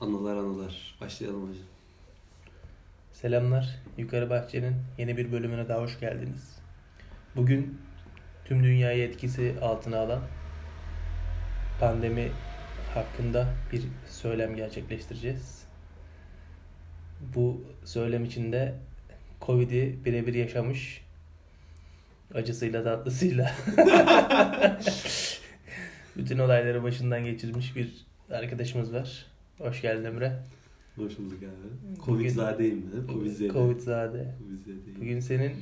Anılar anılar. Başlayalım hocam. Selamlar. Yukarı Bahçe'nin yeni bir bölümüne daha hoş geldiniz. Bugün tüm dünyayı etkisi altına alan pandemi hakkında bir söylem gerçekleştireceğiz. Bu söylem içinde Covid'i birebir yaşamış acısıyla tatlısıyla bütün olayları başından geçirmiş bir arkadaşımız var. Hoş geldin Emre. Hoş bulduk abi. Covid'zadeyim mi? Covid'zade. Covid'zade. Covid'zadeyim. Bugün senin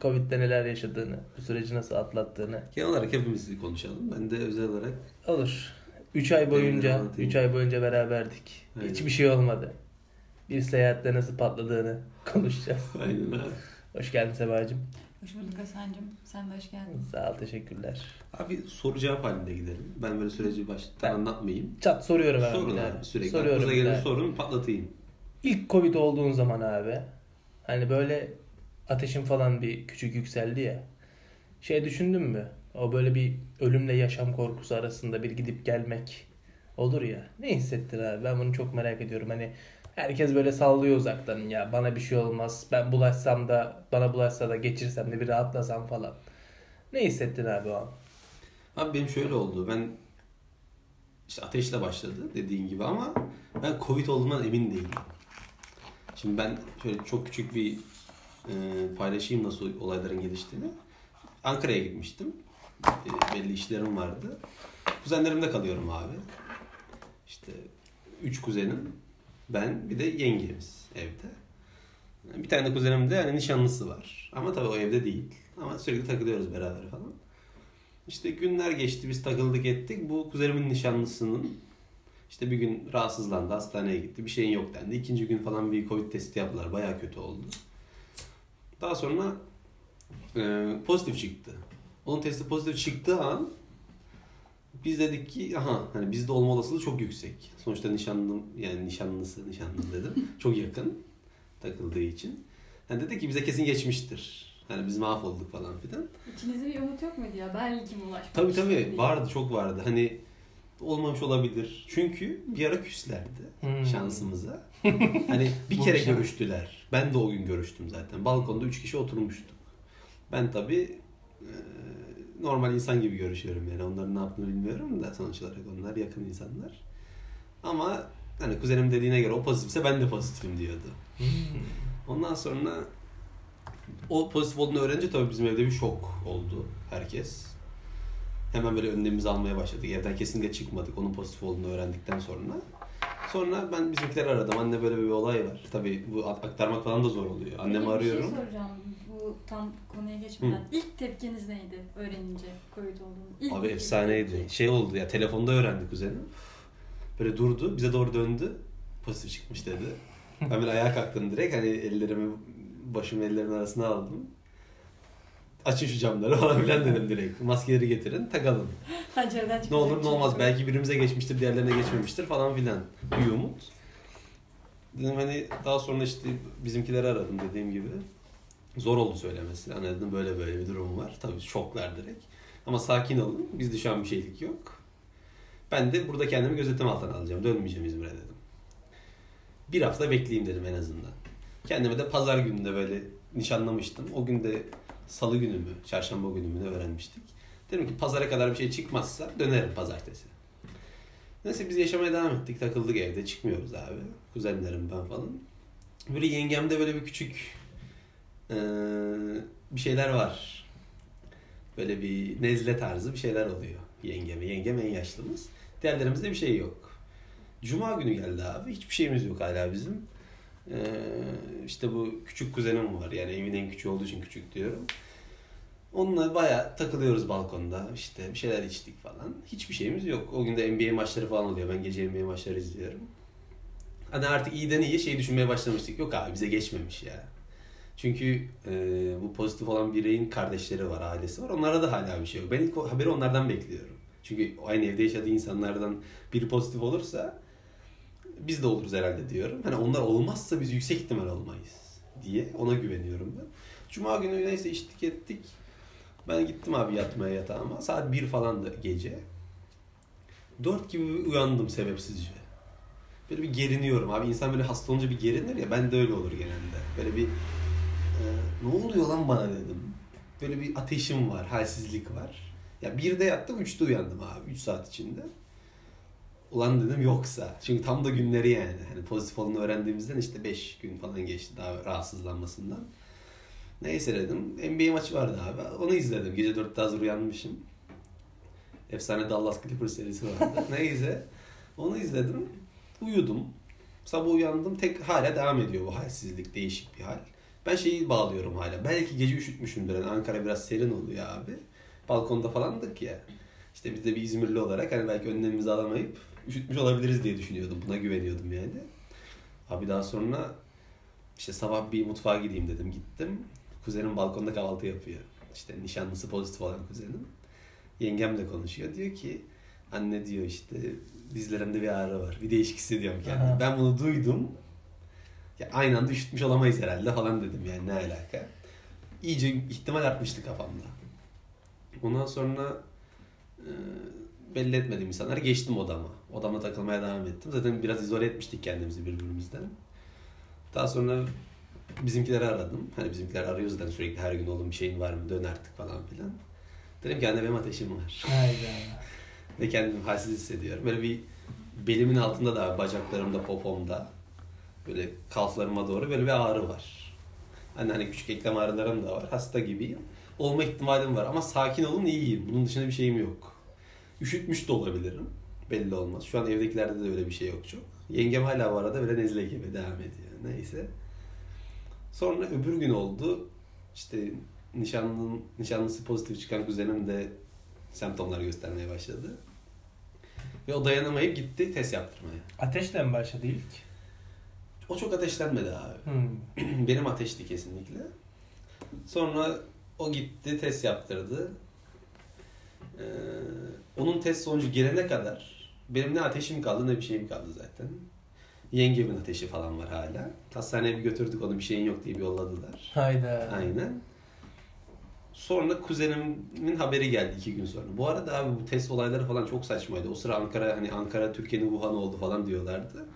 Covid'de neler yaşadığını, bu süreci nasıl atlattığını Genel olarak hepimiz konuşalım. Ben de özel olarak olur. 3 ay boyunca, anlatayım. 3 ay boyunca beraberdik. Aynen. Hiçbir şey olmadı. Bir seyahatte nasıl patladığını konuşacağız. aynen abi. Hoş geldin Sebacığım. Hoş bulduk Hasan'cığım. Sen de hoş geldin. Sağ ol, teşekkürler. Abi soru cevap halinde gidelim. Ben böyle süreci baştan Ben- anlatmayayım. Çat soruyorum abi. Sorun abi sürekli. Soruyorum Aklınıza gelen sorun patlatayım. İlk Covid olduğun zaman abi hani böyle ateşin falan bir küçük yükseldi ya. Şey düşündün mü? O böyle bir ölümle yaşam korkusu arasında bir gidip gelmek olur ya. Ne hissettin abi? Ben bunu çok merak ediyorum. Hani herkes böyle sallıyor uzaktan ya bana bir şey olmaz. Ben bulaşsam da bana bulaşsa da geçirsem de bir rahatlasam falan. Ne hissettin abi o an? Abi benim şöyle oldu. Ben işte ateşle başladı dediğin gibi ama ben Covid olduğumdan emin değilim. Şimdi ben şöyle çok küçük bir e, paylaşayım nasıl olayların geliştiğini. Ankara'ya gitmiştim. E, belli işlerim vardı. Kuzenlerimde kalıyorum abi. İşte üç kuzenim, ben bir de yengemiz evde. Bir tane de kuzenim de yani nişanlısı var. Ama tabii o evde değil. Ama sürekli takılıyoruz beraber falan. İşte günler geçti biz takıldık ettik. Bu kuzenimin nişanlısının işte bir gün rahatsızlandı hastaneye gitti. Bir şeyin yok dendi. İkinci gün falan bir covid testi yaptılar. Bayağı kötü oldu. Daha sonra e, pozitif çıktı. Onun testi pozitif çıktığı an biz dedik ki aha hani bizde olma olasılığı çok yüksek. Sonuçta nişanlım yani nişanlısı nişanlım dedim. çok yakın takıldığı için. Yani dedi ki bize kesin geçmiştir. Hani biz mahvolduk falan filan. İçinizde bir umut yok muydu ya? Belki mi ulaşmak Tabii tabii diye. vardı çok vardı. Hani olmamış olabilir. Çünkü bir ara küslerdi Hmm. şansımıza. hani bir kere şans. görüştüler. Ben de o gün görüştüm zaten. Balkonda üç kişi oturmuştuk. Ben tabii e, normal insan gibi görüşüyorum yani. Onların ne yaptığını bilmiyorum da sonuç olarak onlar yakın insanlar. Ama hani kuzenim dediğine göre o pozitifse ben de pozitifim diyordu. Hmm. Ondan sonra o pozitif olduğunu öğrenince tabii bizim evde bir şok oldu herkes. Hemen böyle önlemimizi almaya başladık. Evden kesinlikle çıkmadık onun pozitif olduğunu öğrendikten sonra. Sonra ben bizimkileri aradım. Anne böyle bir olay var. Tabii bu aktarmak falan da zor oluyor. Annemi Peki, arıyorum. Bir şey soracağım. Bu tam konuya geçmeden. İlk tepkiniz neydi öğrenince Covid olduğunu? İlk Abi efsaneydi. tepki. Şey oldu ya telefonda öğrendi kuzenim. Böyle durdu bize doğru döndü. Pozitif çıkmış dedi. Böyle ayağa kalktım direkt hani ellerimi başımı ellerimin arasına aldım. Açın şu camları falan filan dedim direkt. Maskeleri getirin takalım. Pencereden Ne olur ne olmaz belki birimize geçmiştir diğerlerine geçmemiştir falan filan. Bir umut. Dedim hani daha sonra işte bizimkileri aradım dediğim gibi. Zor oldu söylemesi. Hani böyle böyle bir durum var. Tabii şoklar direkt. Ama sakin olun. Bizde şu an bir şeylik yok. Ben de burada kendimi gözetim altına alacağım. Dönmeyeceğim İzmir'e dedim. Bir hafta bekleyeyim dedim en azından. Kendime de pazar gününde böyle nişanlamıştım. O gün de salı günü mü, çarşamba günü mü ne öğrenmiştik. Dedim ki pazara kadar bir şey çıkmazsa dönerim pazartesi. Neyse biz yaşamaya devam ettik. Takıldık evde. Çıkmıyoruz abi. Kuzenlerim ben falan. Böyle yengemde böyle bir küçük eee, bir şeyler var. Böyle bir nezle tarzı bir şeyler oluyor yengeme. Yengem en yaşlımız. Diğerlerimizde bir şey yok. Cuma günü geldi abi. Hiçbir şeyimiz yok hala bizim. Ee, işte bu küçük kuzenim var. Yani evin en küçüğü olduğu için küçük diyorum. Onunla bayağı takılıyoruz balkonda. İşte bir şeyler içtik falan. Hiçbir şeyimiz yok. O gün de NBA maçları falan oluyor. Ben gece NBA maçları izliyorum. Hani artık iyiden iyiye şey düşünmeye başlamıştık. Yok abi bize geçmemiş ya. Çünkü e, bu pozitif olan bireyin kardeşleri var, ailesi var. Onlara da hala bir şey yok. Ben ilk haberi onlardan bekliyorum. Çünkü aynı evde yaşadığı insanlardan biri pozitif olursa biz de oluruz herhalde diyorum. Hani onlar olmazsa biz yüksek ihtimal olmayız diye ona güveniyorum ben. Cuma günü neyse içtik ettik. Ben gittim abi yatmaya yatağıma. Saat 1 falan da gece. 4 gibi uyandım sebepsizce. Böyle bir geriniyorum abi. İnsan böyle hasta olunca bir gerinir ya. Ben de öyle olur genelde. Böyle bir e, ne oluyor lan bana dedim. Böyle bir ateşim var, halsizlik var. Ya birde yattım, üçte uyandım abi. Üç saat içinde. Ulan dedim yoksa. Çünkü tam da günleri yani. Hani pozitif olduğunu öğrendiğimizden işte 5 gün falan geçti daha rahatsızlanmasından. Neyse dedim. NBA maçı vardı abi. Onu izledim. Gece 4'te hazır uyanmışım. Efsane Dallas Clippers serisi vardı. Neyse. Onu izledim. Uyudum. Sabah uyandım. Tek hala devam ediyor bu halsizlik. Değişik bir hal. Ben şeyi bağlıyorum hala. Belki gece üşütmüşümdür. Yani Ankara biraz serin oluyor abi. Balkonda falandık ya. İşte biz de bir İzmirli olarak hani belki önlemimizi alamayıp üşütmüş olabiliriz diye düşünüyordum. Buna güveniyordum yani. Abi daha sonra işte sabah bir mutfağa gideyim dedim. Gittim. Kuzenim balkonda kahvaltı yapıyor. İşte nişanlısı pozitif olan kuzenim. Yengemle konuşuyor. Diyor ki anne diyor işte dizlerimde bir ağrı var. Bir değişik hissediyorum kendimi. Ben bunu duydum. Ya aynı anda üşütmüş olamayız herhalde falan dedim yani ne alaka. İyice ihtimal artmıştı kafamda. Ondan sonra e, belli etmediğim insanlar geçtim odama. Odama takılmaya devam ettim. Zaten biraz izole etmiştik kendimizi birbirimizden. Daha sonra bizimkileri aradım. Hani bizimkiler arıyor zaten sürekli her gün oğlum bir şeyin var mı dön artık falan filan. Dedim ki anne benim ateşim var. Hayda. Ve kendimi halsiz hissediyorum. Böyle bir belimin altında da bacaklarımda popomda böyle kalflarıma doğru böyle bir ağrı var. Hani hani küçük eklem ağrılarım da var. Hasta gibiyim. Olma ihtimalim var ama sakin olun iyiyim. Bunun dışında bir şeyim yok. Üşütmüş de olabilirim. Belli olmaz. Şu an evdekilerde de öyle bir şey yok çok. Yengem hala bu arada böyle nezle gibi devam ediyor. Neyse. Sonra öbür gün oldu. İşte nişanlının, nişanlısı pozitif çıkan kuzenim de semptomlar göstermeye başladı. Ve o dayanamayıp gitti test yaptırmaya. Ateşle mi başladı ilk? O çok ateşlenmedi abi. Hmm. Benim ateşti kesinlikle. Sonra o gitti test yaptırdı. Ee, onun test sonucu gelene kadar benim ne ateşim kaldı ne bir şeyim kaldı zaten. Yengemin ateşi falan var hala. Hastaneye bir götürdük onu bir şeyin yok diye bir yolladılar. Hayda. Aynen. Sonra kuzenimin haberi geldi iki gün sonra. Bu arada abi bu test olayları falan çok saçmaydı. O sıra Ankara hani Ankara Türkiye'nin Wuhan oldu falan diyorlardı.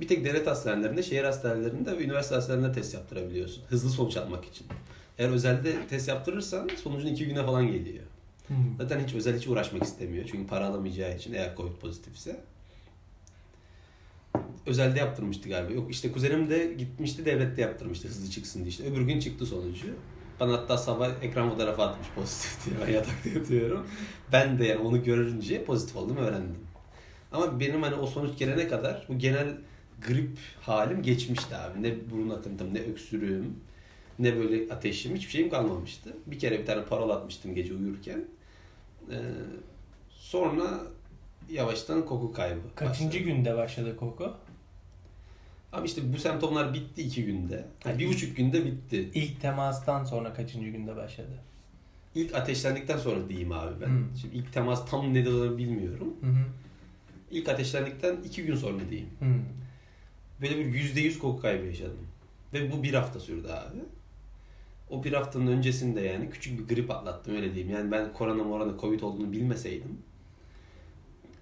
Bir tek devlet hastanelerinde, şehir hastanelerinde ve üniversite hastanelerinde test yaptırabiliyorsun. Hızlı sonuç almak için. Eğer özelde test yaptırırsan sonucun iki güne falan geliyor. Hmm. Zaten hiç özel hiç uğraşmak istemiyor. Çünkü para alamayacağı için eğer Covid pozitifse. Özelde yaptırmıştı galiba. Yok işte kuzenim de gitmişti devlette yaptırmıştı hızlı çıksın diye. İşte öbür gün çıktı sonucu. Bana hatta sabah ekran fotoğrafı atmış pozitif diye. Ben yatakta yatıyorum. Ben de yani onu görünce pozitif olduğumu öğrendim. Ama benim hani o sonuç gelene kadar bu genel grip halim geçmişti abi. Ne burun akıntım, ne öksürüğüm, ne böyle ateşim hiçbir şeyim kalmamıştı. Bir kere bir tane parol atmıştım gece uyurken. Ee, sonra yavaştan koku kaybı. Kaçıncı başladı. günde başladı koku? Abi işte bu semptomlar bitti iki günde. Yani bir buçuk günde bitti. İlk temastan sonra kaçıncı günde başladı? İlk ateşlendikten sonra diyeyim abi ben. Hmm. Şimdi ilk temas tam ne olduğunu bilmiyorum. Hı hı. İlk ateşlendikten iki gün sonra diyeyim. Hmm. Böyle bir yüzde yüz koku kaybı yaşadım. Ve bu bir hafta sürdü abi. O bir haftanın öncesinde yani küçük bir grip atlattım öyle diyeyim. Yani ben korona morona covid olduğunu bilmeseydim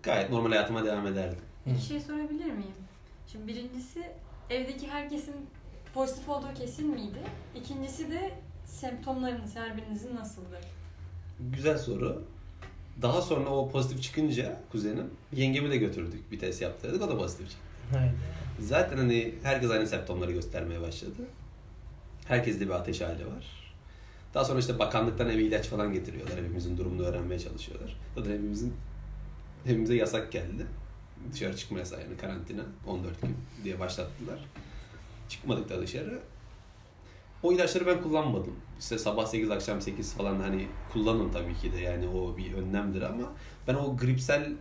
gayet normal hayatıma devam ederdim. Bir şey sorabilir miyim? Şimdi birincisi evdeki herkesin pozitif olduğu kesin miydi? İkincisi de semptomlarınız her birinizin nasıldı? Güzel soru. Daha sonra o pozitif çıkınca kuzenim yengemi de götürdük bir test yaptırdık o da pozitif çıktı. Hayda. Zaten hani herkes aynı semptomları göstermeye başladı. Herkeste bir ateş hali var. Daha sonra işte bakanlıktan eve ilaç falan getiriyorlar. Hepimizin durumunu öğrenmeye çalışıyorlar. Zaten hepimizin hepimize yasak geldi. Dışarı çıkma yasağı yani karantina 14 gün diye başlattılar. Çıkmadık da dışarı. O ilaçları ben kullanmadım. İşte sabah 8 akşam 8 falan hani kullanın tabii ki de yani o bir önlemdir ama ben o gripsel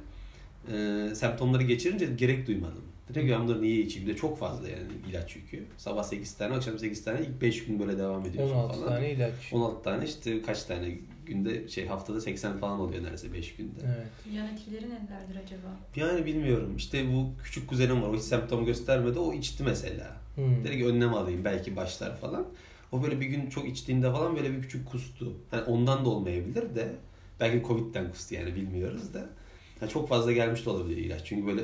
e, semptomları geçirince gerek duymadım. Ki ben bunları niye içeyim? Bir de çok fazla yani ilaç yükü. Sabah 8 tane, akşam 8 tane, ilk 5 gün böyle devam ediyorsun 16 falan. tane ilaç. 16 tane işte kaç tane günde şey haftada 80 falan oluyor neredeyse 5 günde. Evet. Yan etkileri nelerdir acaba? Yani bilmiyorum. İşte bu küçük kuzenim var. O hiç semptom göstermedi. O içti mesela. Hmm. Dedi ki önlem alayım belki başlar falan. O böyle bir gün çok içtiğinde falan böyle bir küçük kustu. Hani ondan da olmayabilir de belki Covid'den kustu yani bilmiyoruz da. Ha, çok fazla gelmiş de olabilir ilaç. Çünkü böyle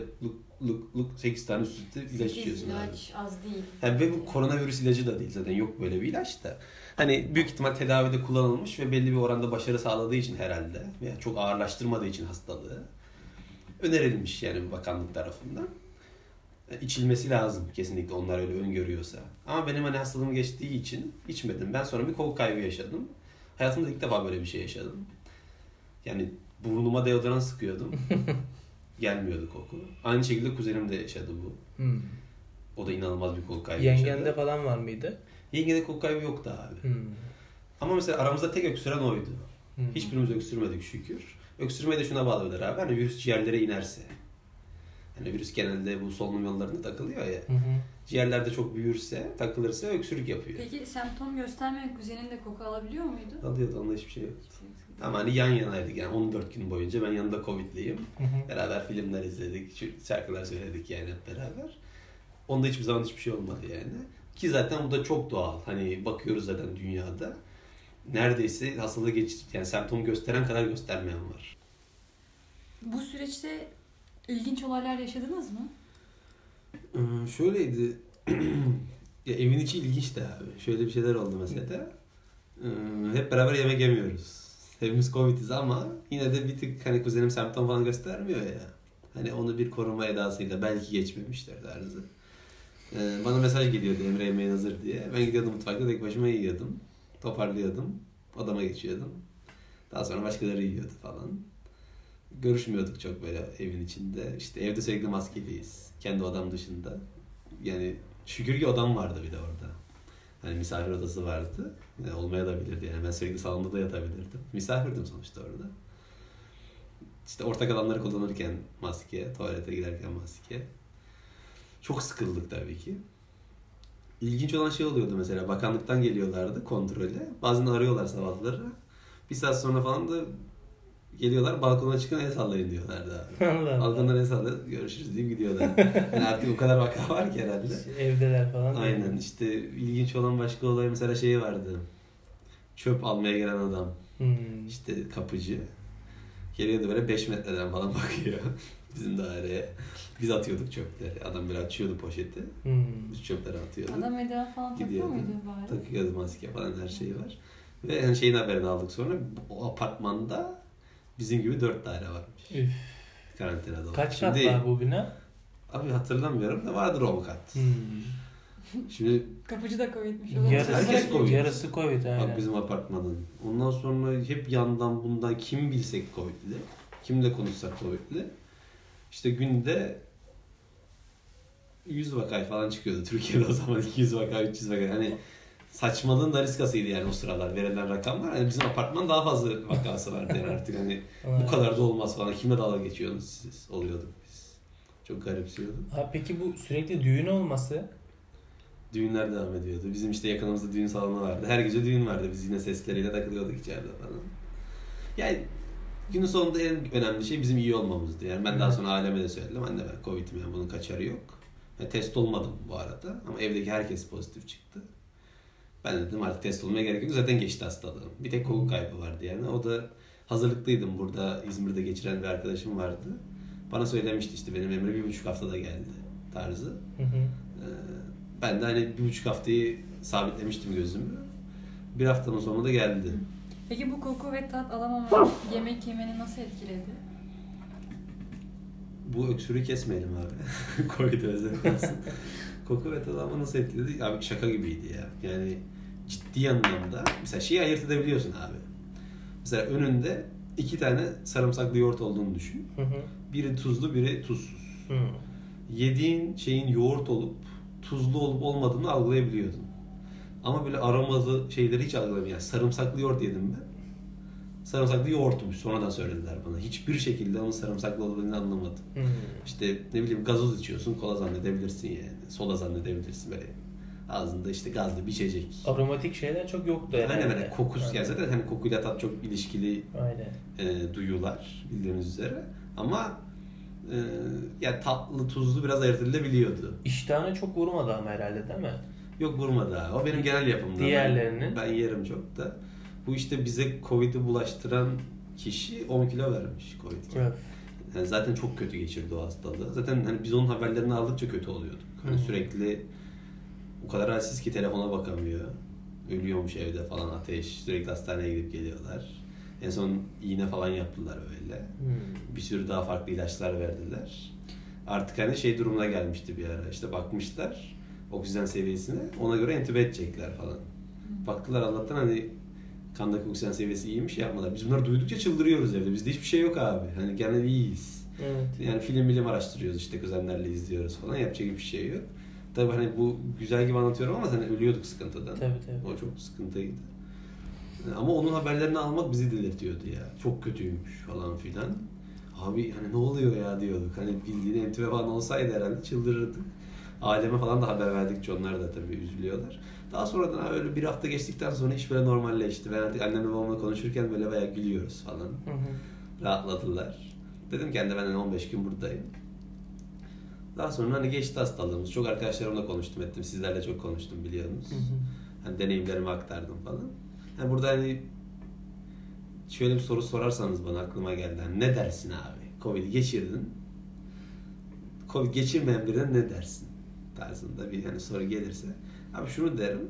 lık lık lık 8 tane üst üste ilaç içiyorsun abi. ilaç az değil. Yani ve bu koronavirüs ilacı da değil zaten yok böyle bir ilaç da. Hani büyük ihtimal tedavide kullanılmış ve belli bir oranda başarı sağladığı için herhalde veya çok ağırlaştırmadığı için hastalığı önerilmiş yani bakanlık tarafından. E, İçilmesi lazım kesinlikle onlar öyle öngörüyorsa. Ama benim hani hastalığım geçtiği için içmedim. Ben sonra bir koku kaybı yaşadım. Hayatımda ilk defa böyle bir şey yaşadım. Yani burnuma deodorant sıkıyordum. Gelmiyordu koku. Aynı şekilde kuzenim de yaşadı bu. Hmm. O da inanılmaz bir koku kaybı yaşadı. Yengende falan var mıydı? Yengede koku kaybı yoktu abi. Hmm. Ama mesela aramızda tek öksüren oydu. Hmm. Hiçbirimiz öksürmedik şükür. Öksürmeyi de şuna bağlıyorlar abi. Hani virüs ciğerlere inerse. Hani virüs genelde bu solunum yollarında takılıyor ya. Hı hı. Ciğerlerde çok büyürse, takılırsa öksürük yapıyor. Peki semptom göstermeyen kuzenin de koku alabiliyor muydu? Alıyordu onda hiçbir şey yok. Ama hani yan yanaydık yani 14 gün boyunca ben yanında Covid'liyim. Hı hı. Beraber filmler izledik, şarkılar söyledik yani hep beraber. Onda hiçbir zaman hiçbir şey olmadı yani. Ki zaten bu da çok doğal. Hani bakıyoruz zaten dünyada. Neredeyse hastalığı geç, yani semptom gösteren kadar göstermeyen var. Bu süreçte ilginç olaylar yaşadınız mı? Ee, şöyleydi. ya evin içi ilginçti abi. Şöyle bir şeyler oldu mesela. Ee, hep beraber yemek yemiyoruz. Hepimiz Covid'iz ama yine de bir tık hani kuzenim semptom falan göstermiyor ya. Hani onu bir koruma edasıyla belki geçmemişler tarzı. Ee, bana mesaj geliyordu Emre yemeğin hazır diye. Ben gidiyordum mutfakta tek başıma yiyordum. Toparlıyordum. Odama geçiyordum. Daha sonra başkaları yiyordu falan. Görüşmüyorduk çok böyle evin içinde. İşte evde sürekli maskeliyiz. Kendi odam dışında. Yani şükür ki odam vardı bir de orada. Hani misafir odası vardı. Yani olmaya da bilirdi yani. Ben sürekli salonda da yatabilirdim. Misafirdim sonuçta orada. İşte ortak alanları kullanırken maske, tuvalete giderken maske. Çok sıkıldık tabii ki. İlginç olan şey oluyordu mesela. Bakanlıktan geliyorlardı kontrole. Bazen arıyorlar sabahları. Bir saat sonra falan da geliyorlar balkona çıkın el sallayın diyorlardı abi. Allah. Balkondan el sallayın görüşürüz deyip gidiyorlar. Yani artık o kadar vaka var ki herhalde. Evdeler falan. Aynen işte ilginç olan başka olay mesela şey vardı. Çöp almaya gelen adam. Hmm. İşte kapıcı. Geliyordu böyle 5 metreden falan bakıyor bizim daireye. Biz atıyorduk çöpleri. Adam böyle açıyordu poşeti. Hmm. Biz çöpleri atıyorduk. Adam eldiven falan takıyor muydu bari? Takıyordu maske falan her şey var. Ve yani şeyin haberini aldık sonra o apartmanda bizim gibi 4 daire varmış. Üf. Karantinada olan. Kaç kat Şimdi, var bu bina? Abi hatırlamıyorum da vardır 10 kat. Hmm. Şimdi Kapıcı da Covid'miş. Yarısı, Herkes Covid. yarısı Covid aynen. Bak bizim apartmanın. Ondan sonra hep yandan bundan kim bilsek Covid'li. Kimle konuşsak Covid'li. İşte günde 100 vakay falan çıkıyordu Türkiye'de o zaman 200 vaka 300 vaka hani saçmalığın da riskasıydı yani o sıralar verilen rakamlar. Yani bizim apartman daha fazla vakası vardı yani artık hani bu kadar da olmaz falan. Kimle dalga geçiyorsunuz siz? Oluyorduk biz. Çok garipsiyordum. Abi peki bu sürekli düğün olması Düğünler devam ediyordu. Bizim işte yakınımızda düğün salonu vardı. Her gece düğün vardı. Biz yine sesleriyle takılıyorduk içeride falan. Yani günün sonunda en önemli şey bizim iyi olmamızdı. Yani ben daha sonra aileme de söyledim. Anne ben Covid'im yani bunun kaçarı yok. Yani test olmadım bu arada. Ama evdeki herkes pozitif çıktı. Ben de dedim artık test olmaya gerek yok. Zaten geçti hastalığım. Bir tek koku kaybı vardı yani. O da hazırlıklıydım. Burada İzmir'de geçiren bir arkadaşım vardı. Bana söylemişti işte benim Emre bir buçuk haftada geldi tarzı. Hı hı. Ee, ben de hani bir buçuk haftayı sabitlemiştim gözümü. Bir haftanın sonunda geldi. Peki bu koku ve tat alamama yemek yemeni nasıl etkiledi? Bu öksürüğü kesmeyelim abi. Covid özellikle. Koku ve tadı ama nasıl etkiledi? Abi şaka gibiydi ya. Yani ciddi anlamda. Mesela şeyi ayırt edebiliyorsun abi. Mesela önünde iki tane sarımsaklı yoğurt olduğunu düşün. Hı hı. Biri tuzlu, biri tuzsuz. Hı. Yediğin şeyin yoğurt olup tuzlu olup olmadığını algılayabiliyordun. Ama böyle aromalı şeyleri hiç algılamıyordum. Yani sarımsaklı yoğurt yedim ben. Sarımsaklı yoğurtmuş. Sonradan söylediler bana. Hiçbir şekilde onun sarımsaklı olduğunu anlamadım. Hı. İşte ne bileyim gazoz içiyorsun, kola zannedebilirsin yani. Soda zannedebilirsin böyle. Ağzında işte gazlı bir içecek. Aromatik şeyler çok yoktu herhalde. Aynen böyle kokusu. Aynen. Yani zaten hani kokuyla tat çok ilişkili Aynen. e, duyular bildiğiniz üzere. Ama e, yani tatlı, tuzlu biraz ayırt edilebiliyordu. İştahına çok vurmadı ama herhalde değil mi? Yok vurmadı ha. O benim genel yapımda. Diğerlerinin? Ben, ben yerim çok da. Bu işte bize Covid'i bulaştıran kişi 10 kilo vermiş Covid. Öf. Yani zaten çok kötü geçirdi o hastalığı. Zaten hani biz onun haberlerini aldıkça kötü oluyorduk. Hani Hı. sürekli o kadar halsiz ki telefona bakamıyor. Ölüyormuş evde falan ateş. Sürekli hastaneye gidip geliyorlar. En son iğne falan yaptılar böyle. Hmm. Bir sürü daha farklı ilaçlar verdiler. Artık hani şey durumuna gelmişti bir ara. İşte bakmışlar oksijen seviyesine. Ona göre entübe edecekler falan. Baktılar Allah'tan hani kandaki oksijen seviyesi iyiymiş yapmadılar. Biz bunları duydukça çıldırıyoruz evde. Bizde hiçbir şey yok abi. Hani gene iyiyiz. Evet. Yani film bilim araştırıyoruz işte kuzenlerle izliyoruz falan. Yapacak bir şey yok. Tabii hani bu güzel gibi anlatıyorum ama hani ölüyorduk sıkıntıdan. Tabii tabii. O çok sıkıntıydı. Ama onun haberlerini almak bizi delirtiyordu ya. Çok kötüymüş falan filan. Abi hani ne oluyor ya diyorduk. Hani bildiğin entübe falan olsaydı herhalde çıldırırdık. Aileme falan da haber verdikçe onlar da tabii üzülüyorlar. Daha sonradan öyle bir hafta geçtikten sonra iş böyle normalleşti. Ben artık annemle babamla konuşurken böyle bayağı gülüyoruz falan. Hı hı. Rahatladılar. Dedim ki ben hani 15 gün buradayım. Daha sonra hani geçti hastalığımız. Çok arkadaşlarımla konuştum ettim. Sizlerle çok konuştum biliyorsunuz. Hı hı. Hani deneyimlerimi aktardım falan. Yani burada hani şöyle bir soru sorarsanız bana aklıma geldi. Hani ne dersin abi? Covid geçirdin. Covid geçirmeyen birine ne dersin? Tarzında bir hani soru gelirse. Abi şunu derim.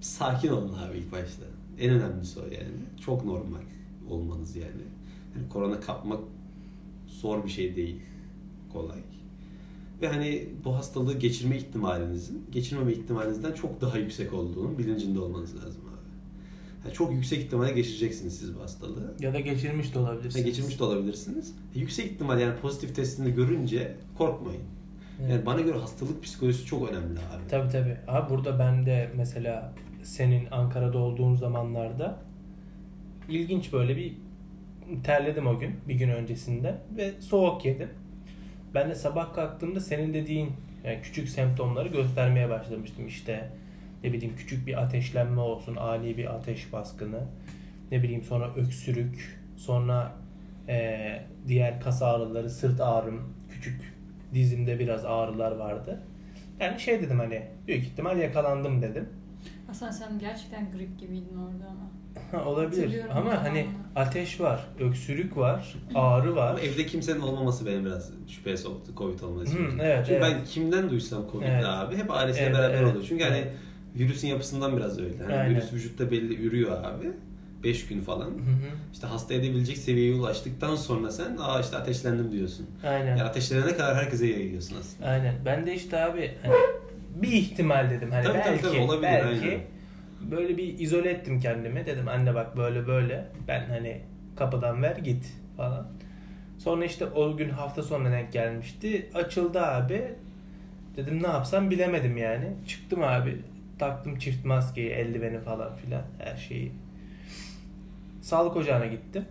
Sakin olun abi ilk başta. En önemlisi o yani. Çok normal olmanız yani. yani korona kapmak zor bir şey değil. Kolay. Ve hani bu hastalığı geçirme ihtimalinizin geçirmeme ihtimalinizden çok daha yüksek olduğunun bilincinde olmanız lazım abi. Yani çok yüksek ihtimalle geçireceksiniz siz bu hastalığı. Ya da geçirmiş de olabilirsiniz. geçirmiş de olabilirsiniz. E, Yüksek ihtimal yani pozitif testini görünce korkmayın. Evet. Yani bana göre hastalık psikolojisi çok önemli abi. Tabii tabii. Abi burada ben de mesela senin Ankara'da olduğun zamanlarda ilginç böyle bir terledim o gün bir gün öncesinde ve soğuk yedim. Ben de sabah kalktığımda senin dediğin yani küçük semptomları göstermeye başlamıştım işte ne bileyim küçük bir ateşlenme olsun, ani bir ateş baskını, ne bileyim sonra öksürük, sonra eee, diğer kas ağrıları, sırt ağrım, küçük dizimde biraz ağrılar vardı. Yani şey dedim hani büyük ihtimal yakalandım dedim. Hasan sen gerçekten grip gibiydin orada ama. Olabilir ama hani ateş var, öksürük var, ağrı var. Ama evde kimsenin olmaması beni biraz şüpheye soktu Covid olması. İçin. evet, Çünkü evet. ben kimden duysam Covid'li Evet. abi hep ailesiyle Evet, beraber evet. oluyor. Çünkü hani virüsün yapısından biraz öyle. Hani Aynen. virüs vücutta belli ürüyor abi. 5 gün falan. Hı hı. İşte hasta edebilecek seviyeye ulaştıktan sonra sen aa işte ateşlendim diyorsun. Aynen. Yani ateşlenene kadar herkese yayıyorsun aslında. Aynen. Ben de işte abi hani bir ihtimal dedim hani Tabii, tabii, belki tabii, olabilir, belki aynen. böyle bir izole ettim kendimi. Dedim anne bak böyle böyle ben hani kapıdan ver git falan. Sonra işte o gün hafta sonuna denk gelmişti. Açıldı abi. Dedim ne yapsam bilemedim yani. Çıktım abi. Taktım çift maskeyi, eldiveni falan filan her şeyi. Sağlık ocağına gittim.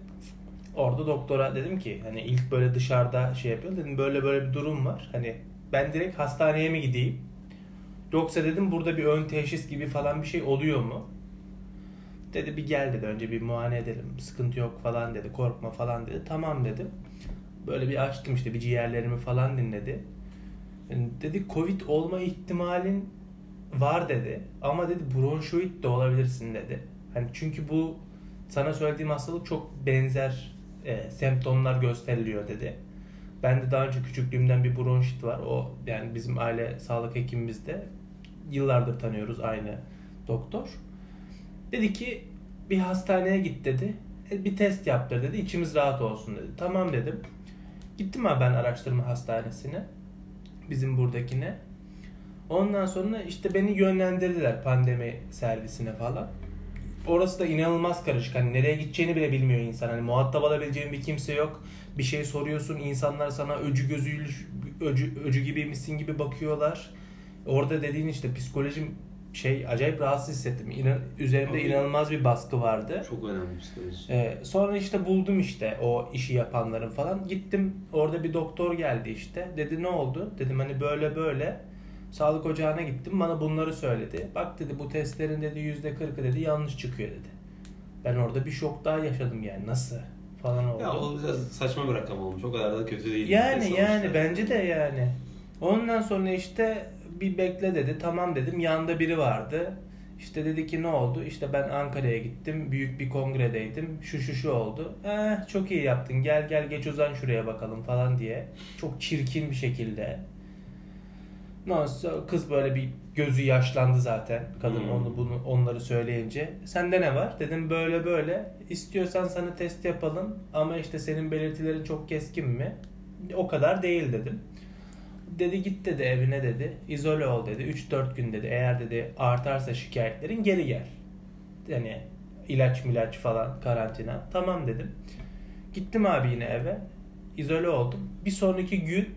Orada doktora dedim ki hani ilk böyle dışarıda şey yapıyor dedim böyle böyle bir durum var. Hani ben direkt hastaneye mi gideyim? Yoksa dedim burada bir ön teşhis gibi falan bir şey oluyor mu? Dedi bir gel dedi önce bir muayene edelim. Sıkıntı yok falan dedi. Korkma falan dedi. Tamam dedim. Böyle bir açtım işte bir ciğerlerimi falan dinledi. Yani dedi Covid olma ihtimalin var dedi. Ama dedi bronşoid de olabilirsin dedi. Hani çünkü bu sana söylediğim hastalık çok benzer e, semptomlar gösteriliyor dedi. Ben de daha önce küçüklüğümden bir bronşit var. O yani bizim aile sağlık hekimimizde yıllardır tanıyoruz aynı doktor. Dedi ki bir hastaneye git dedi. E, Bir test yaptır dedi. İçimiz rahat olsun dedi. Tamam dedim. Gittim abi ben araştırma hastanesine. Bizim buradakine. Ondan sonra işte beni yönlendirdiler pandemi servisine falan. Orası da inanılmaz karışık. Hani nereye gideceğini bile bilmiyor insan. Hani muhatap alabileceğin bir kimse yok. Bir şey soruyorsun. insanlar sana öcü gözüyle öcü, öcü gibiymişsin gibi bakıyorlar. Orada dediğin işte psikolojim şey acayip rahatsız hissettim. İnan, üzerimde Tabii. inanılmaz bir baskı vardı. Çok önemli psikoloji. Ee, sonra işte buldum işte o işi yapanların falan. Gittim orada bir doktor geldi işte. Dedi ne oldu? Dedim hani böyle böyle. Sağlık ocağına gittim bana bunları söyledi. Bak dedi bu testlerin dedi yüzde kırkı dedi yanlış çıkıyor dedi. Ben orada bir şok daha yaşadım yani nasıl falan oldu. Ya o biraz saçma bir rakam olmuş. O kadar da kötü değil. Yani Sonuçta. yani bence de yani. Ondan sonra işte bir bekle dedi. Tamam dedim. Yanında biri vardı. İşte dedi ki ne oldu? İşte ben Ankara'ya gittim. Büyük bir kongredeydim. Şu şu şu oldu. Eh çok iyi yaptın. Gel gel geç uzan şuraya bakalım falan diye. Çok çirkin bir şekilde. Nasıl kız böyle bir gözü yaşlandı zaten. Kadın Hmm. onu bunu onları söyleyince. Sende ne var? Dedim böyle böyle. İstiyorsan sana test yapalım ama işte senin belirtilerin çok keskin mi? O kadar değil dedim. Dedi git dedi evine dedi. İzole ol dedi. 3-4 gün dedi. Eğer dedi artarsa şikayetlerin geri gel. Yani ilaç milaç falan karantina. Tamam dedim. Gittim abi yine eve. İzole oldum. Bir sonraki gün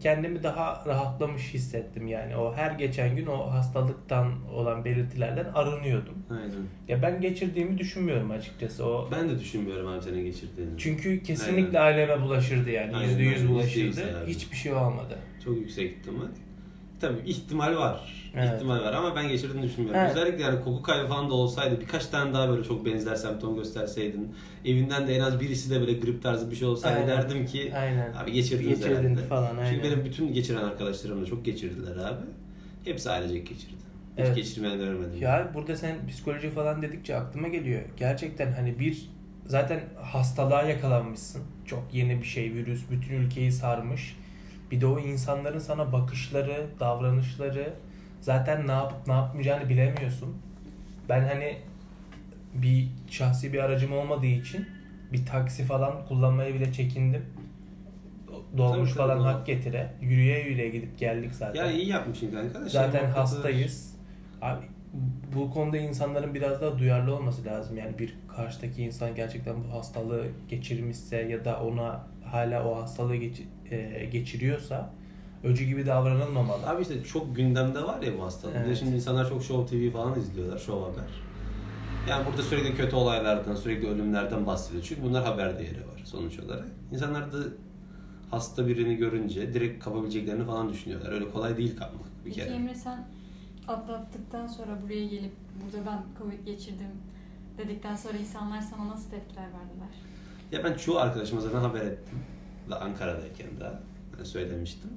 kendimi daha rahatlamış hissettim yani. O her geçen gün o hastalıktan olan belirtilerden arınıyordum. Aynen. Ya ben geçirdiğimi düşünmüyorum açıkçası. O Ben de düşünmüyorum abi senin geçirdiğini. çünkü kesinlikle aileme bulaşırdı yani. Aynen, Yüzde yüz aynen. bulaşırdı. Hiçbir şey olmadı. Çok yüksek ihtimal. Tabii ihtimal var. Evet. İhtimal var ama ben geçirdiğini düşünmüyorum. Evet. Özellikle yani koku kaybı falan da olsaydı birkaç tane daha böyle çok benzer semptom gösterseydin. Evinden de en az birisi de böyle grip tarzı bir şey olsaydı Aynen. derdim ki Aynen. abi geçirdiniz Geçirdin herhalde. falan, aynen. Çünkü benim bütün geçiren arkadaşlarım da çok geçirdiler abi. Hepsi ailecek geçirdi. Hiç Evet. geçirmeyen görmedim. Ya burada sen psikoloji falan dedikçe aklıma geliyor. Gerçekten hani bir zaten hastalığa yakalanmışsın. Çok yeni bir şey virüs bütün ülkeyi sarmış. Bir de o insanların sana bakışları, davranışları zaten ne yapıp ne yapmayacağını bilemiyorsun. Ben hani bir şahsi bir aracım olmadığı için bir taksi falan kullanmaya bile çekindim. Dolmuş Tabii, tabii, falan doğru. hak getire. Yürüye yürüye gidip geldik zaten. Yani iyi yapmışsın kanka. şey Zaten hastayız. Abi bu konuda insanların biraz daha duyarlı olması lazım. Yani bir karşıdaki insan gerçekten bu hastalığı geçirmişse ya da ona hala o hastalığı geç- e, geçiriyorsa öcü gibi davranılmamalı. Abi işte çok gündemde var ya bu hastalık. Evet. Şimdi insanlar çok Show TV falan izliyorlar, Show Haber. Yani burada sürekli kötü olaylardan, sürekli ölümlerden bahsediyor. Çünkü bunlar haber değeri var sonuç olarak. İnsanlar da hasta birini görünce direkt kapabileceklerini falan düşünüyorlar. Öyle kolay değil kapmak bir Peki kere. Emre sen atlattıktan sonra buraya gelip burada ben Covid geçirdim dedikten sonra insanlar sana nasıl tepkiler verdiler? Ya ben çoğu arkadaşıma zaten haber ettim. Da Ankara'dayken daha hani söylemiştim.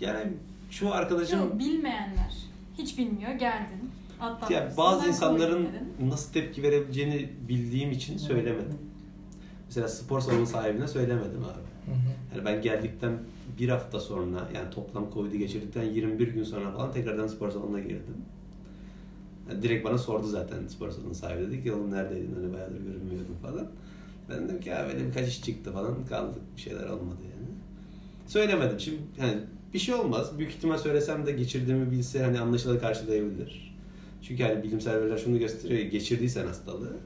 Yani çoğu arkadaşım Yok bilmeyenler. Hiç bilmiyor geldin. Ya bazı ben insanların nasıl tepki verebileceğini bildiğim için söylemedim. Mesela spor salonu sahibine söylemedim abi. Hı hı. Yani ben geldikten bir hafta sonra yani toplam Covid'i geçirdikten 21 gün sonra falan tekrardan spor salonuna girdim. Yani direkt bana sordu zaten spor salonu sahibi dedi ki oğlum neredeydin hani bayağıdır görünmüyordun falan. Ben dedim ki ya böyle birkaç iş çıktı falan kaldık bir şeyler olmadı yani. Söylemedim şimdi hani bir şey olmaz. Büyük ihtimal söylesem de geçirdiğimi bilse hani anlaşılır karşılayabilir. Çünkü hani bilimsel veriler şunu gösteriyor geçirdiysen hastalığı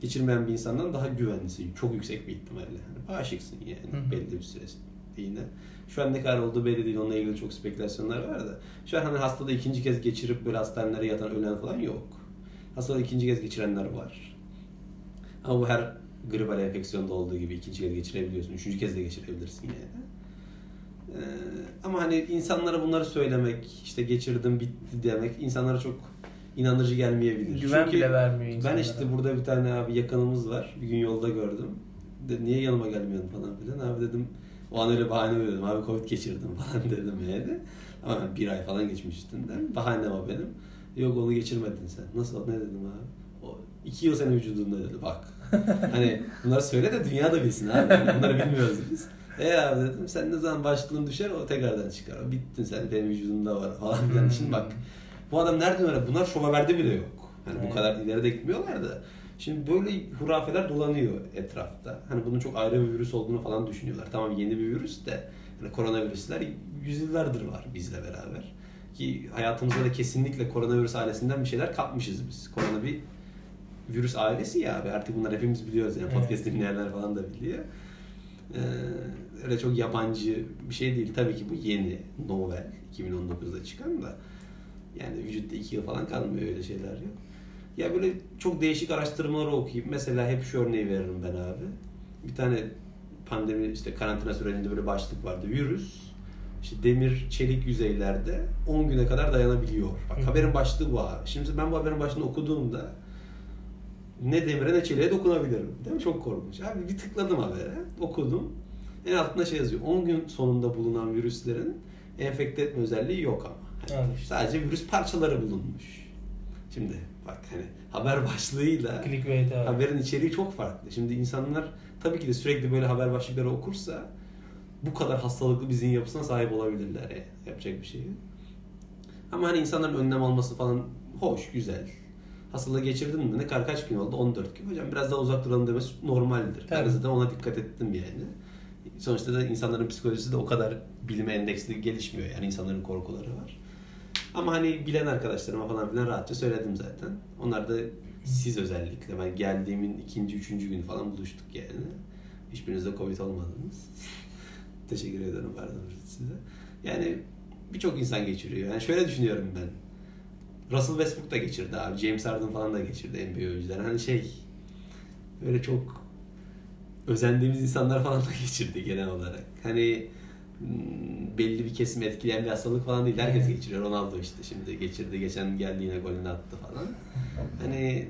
geçirmeyen bir insandan daha güvenlisin. Çok yüksek bir ihtimalle. Hani bağışıksın yani Hı hı. belli bir süre yine. Şu an ne kadar olduğu belli değil. Onunla ilgili çok spekülasyonlar var da. Şu an hani hastalığı ikinci kez geçirip böyle hastanelere yatan ölen falan yok. Hastalığı ikinci kez geçirenler var. Ama bu her gribal enfeksiyonda olduğu gibi ikinci kez geçirebiliyorsun. Üçüncü kez de geçirebilirsin yani. Ee, ama hani insanlara bunları söylemek, işte geçirdim bitti demek insanlara çok inandırıcı gelmeyebilir. Güven Çünkü bile vermiyor ben insanlara. işte burada bir tane abi yakınımız var. Bir gün yolda gördüm. De, niye yanıma gelmiyorsun falan filan. Abi dedim o an öyle bahane veriyordum. Abi Covid geçirdim falan dedim yani. Ama ben bir ay falan geçmiş üstünden. Bahanem o benim. Yok onu geçirmedin sen. Nasıl ne dedim abi? O iki yıl senin vücudunda dedi bak. hani bunları söyle de dünya da bilsin abi. Yani bunları bilmiyoruz biz. E abi dedim sen ne zaman başlığın düşer o tekrardan çıkar. O bittin sen benim vücudumda var falan filan. Hmm. Şimdi bak bu adam nereden öğrendi? Bunlar şov haberde bile yok. Hani Evet. bu kadar ileri de gitmiyorlar da. Şimdi böyle hurafeler dolanıyor etrafta. Hani bunun çok ayrı bir virüs olduğunu falan düşünüyorlar. Tamam yeni bir virüs de hani koronavirüsler yüzyıllardır var bizle beraber. Ki hayatımızda da kesinlikle koronavirüs ailesinden bir şeyler kapmışız biz. Korona bir virüs ailesi ya abi. Artık bunlar hepimiz biliyoruz yani. Evet. Podcast dinleyenler falan da biliyor. Ee, öyle çok yabancı bir şey değil. Tabii ki bu yeni, novel. 2019'da çıkan da. Yani vücutta iki yıl falan kalmıyor öyle şeyler yok. Ya böyle çok değişik araştırmaları okuyup mesela hep şu örneği veririm ben abi. Bir tane pandemi işte karantina sürecinde böyle başlık vardı. Virüs işte demir çelik yüzeylerde 10 güne kadar dayanabiliyor. Bak Hı. haberin başlığı bu. Şimdi ben bu haberin başlığını okuduğumda ne demire ne çeliğe dokunabilirim. Değil mi? Çok korkunç. Abi bir tıkladım habere, okudum. En altında şey yazıyor. 10 gün sonunda bulunan virüslerin enfekte etme özelliği yok ama. Al işte. Sadece virüs parçaları bulunmuş. Şimdi bak hani haber başlığıyla Clickbait abi. haberin içeriği çok farklı. Şimdi insanlar tabii ki de sürekli böyle haber başlıkları okursa bu kadar hastalıklı bir zihin yapısına sahip olabilirler. Yani. Yapacak bir şey yok. Ama hani insanların önlem alması falan hoş, güzel. Hastalığı geçirdin mi? Ne kadar kaç gün oldu? 14 gün. Hocam biraz daha uzak duralım demesi normaldir. Ben Tabii. zaten ona dikkat ettim yani. Sonuçta da insanların psikolojisi de o kadar bilime endeksli gelişmiyor. Yani insanların korkuları var. Ama hani bilen arkadaşlarıma falan filan rahatça söyledim zaten. Onlar da siz özellikle ben geldiğimin ikinci, üçüncü gün falan buluştuk yani. Hiçbiriniz de Covid olmadınız. Teşekkür ederim pardon size. Yani birçok insan geçiriyor. Yani şöyle düşünüyorum ben. Russell Westbrook da geçirdi abi. James Harden falan da geçirdi NBA oyuncular. Hani şey böyle çok özendiğimiz insanlar falan da geçirdi genel olarak. Hani belli bir kesim etkileyen bir hastalık falan değil. Herkes geçiriyor. Ronaldo işte şimdi geçirdi. Geçen geldi yine golünü attı falan. Hani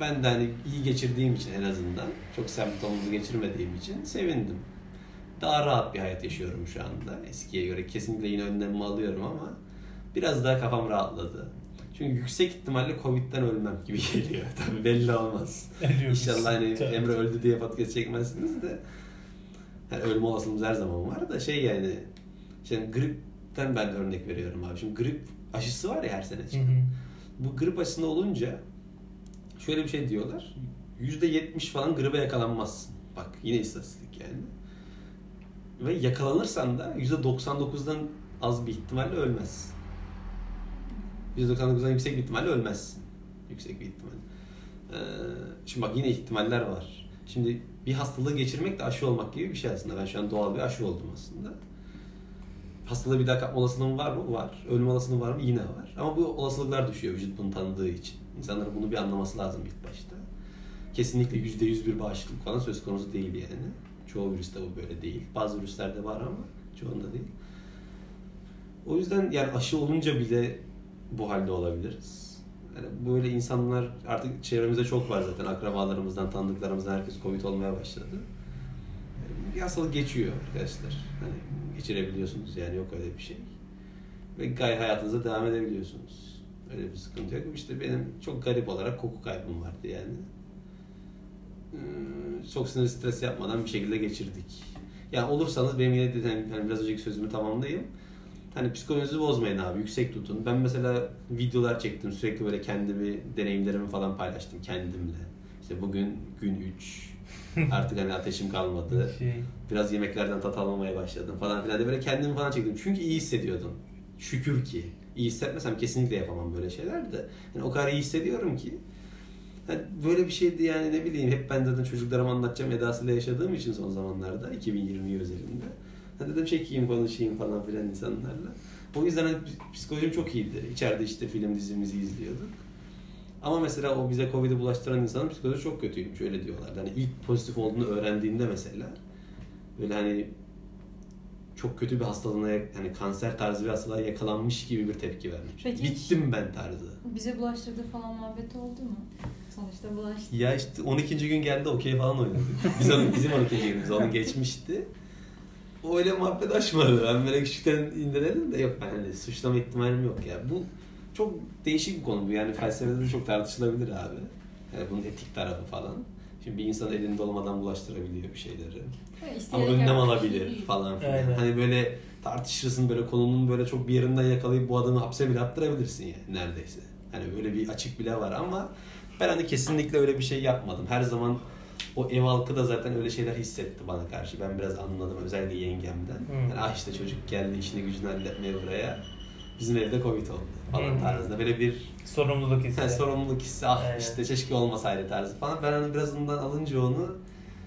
ben de hani iyi geçirdiğim için en azından çok semptomlu geçirmediğim için sevindim. Daha rahat bir hayat yaşıyorum şu anda eskiye göre. Kesinlikle yine önlemimi alıyorum ama biraz daha kafam rahatladı. Çünkü yüksek ihtimalle Covid'den ölmem gibi geliyor. Tabii belli olmaz. Ölüyoruz. İnşallah hani Tabii. Emre öldü diye podcast çekmezsiniz de. Yani ölme olasılığımız her zaman var da şey yani şimdi gripten ben örnek veriyorum abi. Şimdi grip aşısı var ya her sene Hı hı. Bu grip aşısında olunca şöyle bir şey diyorlar. %70 falan gribe yakalanmazsın. Bak yine istatistik yani. Ve yakalanırsan da %99'dan az bir ihtimalle ölmezsin. %99'dan yüksek bir ihtimalle ölmezsin. Yüksek bir ihtimal. Ee, şimdi bak yine ihtimaller var. Şimdi bir hastalığı geçirmek de aşı olmak gibi bir şey aslında. Ben şu an doğal bir aşı oldum aslında. Hastalığı bir daha kapma olasılığım var mı? Var. Ölüm olasılığı var mı? Yine var. Ama bu olasılıklar düşüyor vücut bunu tanıdığı için. İnsanların bunu bir anlaması lazım ilk başta. Kesinlikle %100 bir bağışıklık falan söz konusu değil yani. Çoğu virüste bu böyle değil. Bazı virüslerde var ama çoğunda değil. O yüzden yani aşı olunca bile bu halde olabiliriz. Yani böyle insanlar artık çevremizde çok var zaten. Akrabalarımızdan, tanıdıklarımızdan herkes Covid olmaya başladı. Bir hastalık geçiyor arkadaşlar. Hani geçirebiliyorsunuz yani yok öyle bir şey. Ve gayet hayatınıza devam edebiliyorsunuz. Öyle bir sıkıntı yok. İşte benim çok garip olarak koku kaybım vardı yani. Ee, Çok sinir stres yapmadan bir şekilde geçirdik. Yani olursanız benim yine de hani biraz önceki sözümü tamamlayayım. Hani psikolojinizi bozmayın abi. Yüksek tutun. Ben mesela videolar çektim. Sürekli böyle kendimi, deneyimlerimi falan paylaştım kendimle. İşte bugün gün 3. Artık hani ateşim kalmadı. Şey, Biraz yemeklerden tat almamaya başladım falan filan. De böyle kendimi falan çektim. Çünkü iyi hissediyordum. Şükür ki. İyi hissetmesem kesinlikle yapamam böyle şeyler de. Yani o kadar iyi hissediyorum ki. Hani böyle bir şeydi yani ne bileyim hep ben zaten çocuklarıma anlatacağım edasıyla yaşadığım için son zamanlarda 2020 özelinde. Dedim çekeyim konuşayım falan filan insanlarla. O yüzden hani psikolojim çok iyiydi. İçeride işte film dizimizi izliyorduk. Ama mesela o bize Covid'i bulaştıran insanın psikolojisi çok kötüymüş öyle diyorlardı. Hani ilk pozitif olduğunu öğrendiğinde mesela böyle hani çok kötü bir hastalığına hani kanser tarzı bir hastalığa yakalanmış gibi bir tepki vermiş. Peki Bittim ben tarzı. Bize bulaştırdığı falan muhabbet oldu mu? Sonuçta bulaştı. Ya işte 12. gün geldi okey falan oynadık. Biz onun, bizim 12. günümüz onun geçmişti. O öyle muhabbet açmadı. Ben böyle küçükten indirelim de yok ben hani suçlama ihtimalim yok ya. Bu çok değişik bir konu bu. Yani felsefede de çok tartışılabilir abi. Yani bunun etik tarafı falan. Şimdi bir insan elinde olmadan bulaştırabiliyor bir şeyleri. Ama önlem alabilir falan filan. Aynen. Hani böyle tartışırsın böyle konunun böyle çok bir yerinden yakalayıp bu adamı hapse bile attırabilirsin yani neredeyse. Hani böyle bir açık bile var ama ben hani kesinlikle öyle bir şey yapmadım. Her zaman o ev halkı da zaten öyle şeyler hissetti bana karşı. Ben biraz anladım özellikle yengemden. Hı. Yani ah işte çocuk geldi işini gücünü halletmeye buraya. Bizim evde Covid oldu falan Hı. tarzında. Böyle bir sorumluluk hissi. yani sorumluluk hissi ah Aynen. işte keşke olmasaydı tarzı falan. Ben hani biraz ondan alınca onu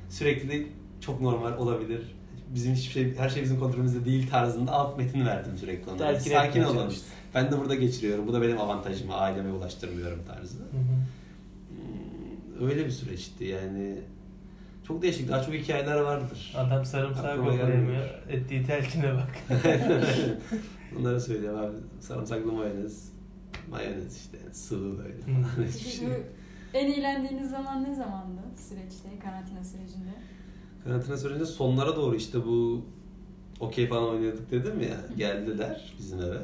sürekli çok normal olabilir. Bizim hiçbir şey, her şey bizim kontrolümüzde değil tarzında alt metin verdim sürekli ona. Telkin Sakin olun. Ben de burada geçiriyorum. Bu da benim avantajım. Aileme ulaştırmıyorum tarzı. Hı hı. Hmm, Öyle bir süreçti yani. Çok değişik. Daha çok hikayeler vardır. Adam sarımsağı Aklıma koklayamıyor. Ettiği telkine bak. Bunları söylüyorum abi. Sarımsaklı mayonez. Mayonez işte. Sıvı böyle. Falan. Hiçbir Peki şey. en eğlendiğiniz zaman ne zamandı süreçte, karantina sürecinde? Karantina sürecinde sonlara doğru işte bu okey falan oynuyorduk dedim ya geldiler bizim eve.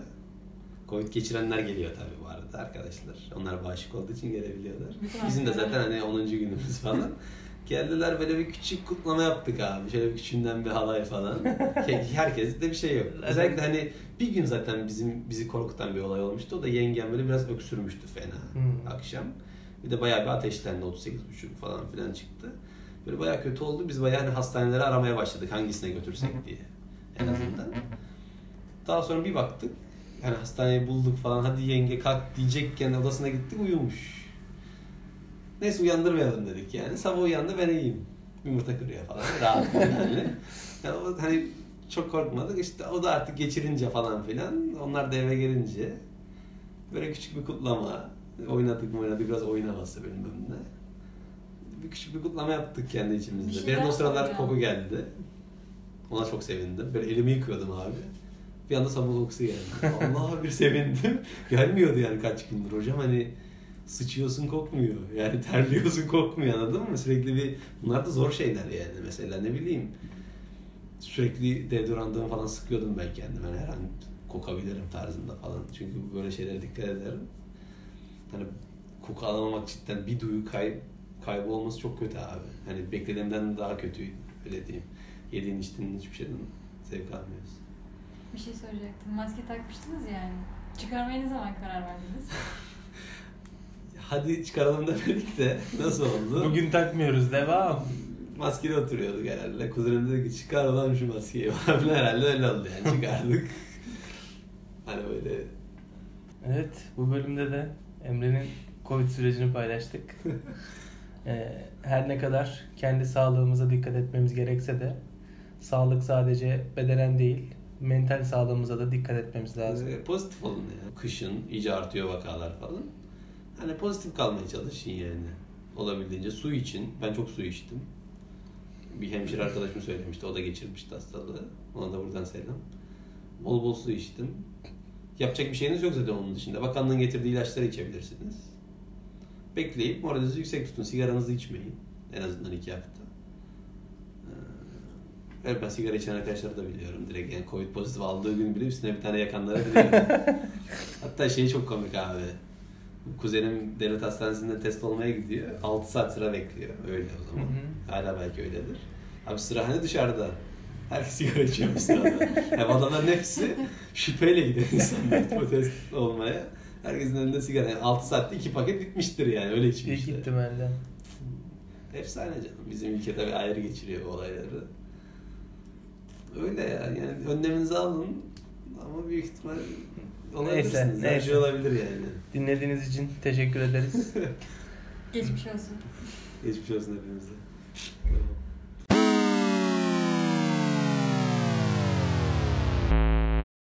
Covid geçirenler geliyor tabii bu arada. arkadaşlar. Onlar bağışık olduğu için gelebiliyorlar. Bizim de zaten hani 10. günümüz falan. Geldiler böyle bir küçük kutlama yaptık abi. Şöyle bir küçüğünden bir halay falan. Herkes de bir şey yok. Özellikle hani bir gün zaten bizim bizi korkutan bir olay olmuştu. O da yengem böyle biraz öksürmüştü fena Hmm. akşam. Bir de bayağı bir ateşlendi 38,5 falan filan çıktı. Böyle bayağı kötü oldu. Biz bayağı hani hastaneleri aramaya başladık hangisine götürsek diye en azından. Daha sonra bir baktık. Yani hastaneyi bulduk falan. Hadi yenge kalk diyecekken odasına gittik uyumuş. Neyse uyandırmayalım dedik yani. Sabah uyandı ben iyiyim. Yumurta kırıyor falan. Rahat yani. yani o, hani çok korkmadık. İşte o da artık geçirince falan filan. Onlar da eve gelince böyle küçük bir kutlama. Oynadık mı oynadık biraz havası bilmem ne. Bir küçük bir kutlama yaptık kendi Bir içimizde. şey Benim o sıralar soracağım. koku geldi. Ona çok sevindim. Böyle elimi yıkıyordum abi. Bir anda sabun kokusu geldi. Allah bir sevindim. Gelmiyordu yani kaç gündür hocam hani sıçıyorsun kokmuyor. Yani terliyorsun kokmuyor anladın mı? Sürekli bir bunlar da zor şeyler yani. Mesela ne bileyim sürekli deodorantımı falan sıkıyordum ben kendime. Yani her an kokabilirim tarzında falan. Çünkü böyle şeylere dikkat ederim. Hani koku alamamak cidden bir duyu kay kaybı olması çok kötü abi. Hani beklediğimden daha kötü öyle diyeyim. Yediğin içtiğin hiçbir şeyden zevk almıyoruz. Bir şey soracaktım. Maske takmıştınız yani. Çıkarmaya ne zaman karar verdiniz? Hadi çıkaralım da dedik de nasıl oldu? Bugün takmıyoruz devam. Maskeli oturuyorduk herhalde. Kuzenim dedi ki çıkar lan şu maskeyi falan herhalde öyle oldu yani çıkardık. hani böyle Evet bu bölümde de Emre'nin Covid sürecini paylaştık. Ee, her ne kadar kendi sağlığımıza dikkat etmemiz gerekse de sağlık sadece bedenen değil mental sağlığımıza da dikkat etmemiz lazım. e, pozitif olun ya. Kışın iyice artıyor vakalar falan. Hani pozitif kalmaya çalışın yani. Olabildiğince su için. Ben çok su içtim. Bir hemşire arkadaşım söylemişti. O da geçirmişti hastalığı. Ona da buradan selam. Bol bol su içtim. Yapacak bir şeyiniz yok zaten onun dışında. Bakanlığın getirdiği ilaçları içebilirsiniz. Bekleyip moralinizi yüksek tutun. Sigaranızı içmeyin. En azından iki hafta. Ee, Evet ben sigara içen arkadaşları da biliyorum. Direkt yani Covid pozitif aldığı gün bile üstüne bir tane yakanlara biliyorum. Hatta şey çok komik abi. Kuzenim devlet hastanesinde test olmaya gidiyor. 6 saat sıra bekliyor. Öyle o zaman. Hı hı. Hala belki öyledir. Abi sıra hani dışarıda. Herkes sigara içiyor bu sırada. Hem adamların hepsi şüpheyle gidiyor insanlar bu test olmaya. Herkesin elinde sigara. Yani 6 saatte 2 paket bitmiştir yani öyle içmişler. ihtimalle. Efsane canım. Bizim ülke tabii ayrı geçiriyor bu olayları. Öyle ya. Yani önleminizi alın ama büyük ihtimal olabilirsiniz. Neyse, Her neyse. şey olabilir yani. Dinlediğiniz için teşekkür ederiz. Geçmiş olsun. Geçmiş olsun hepimize.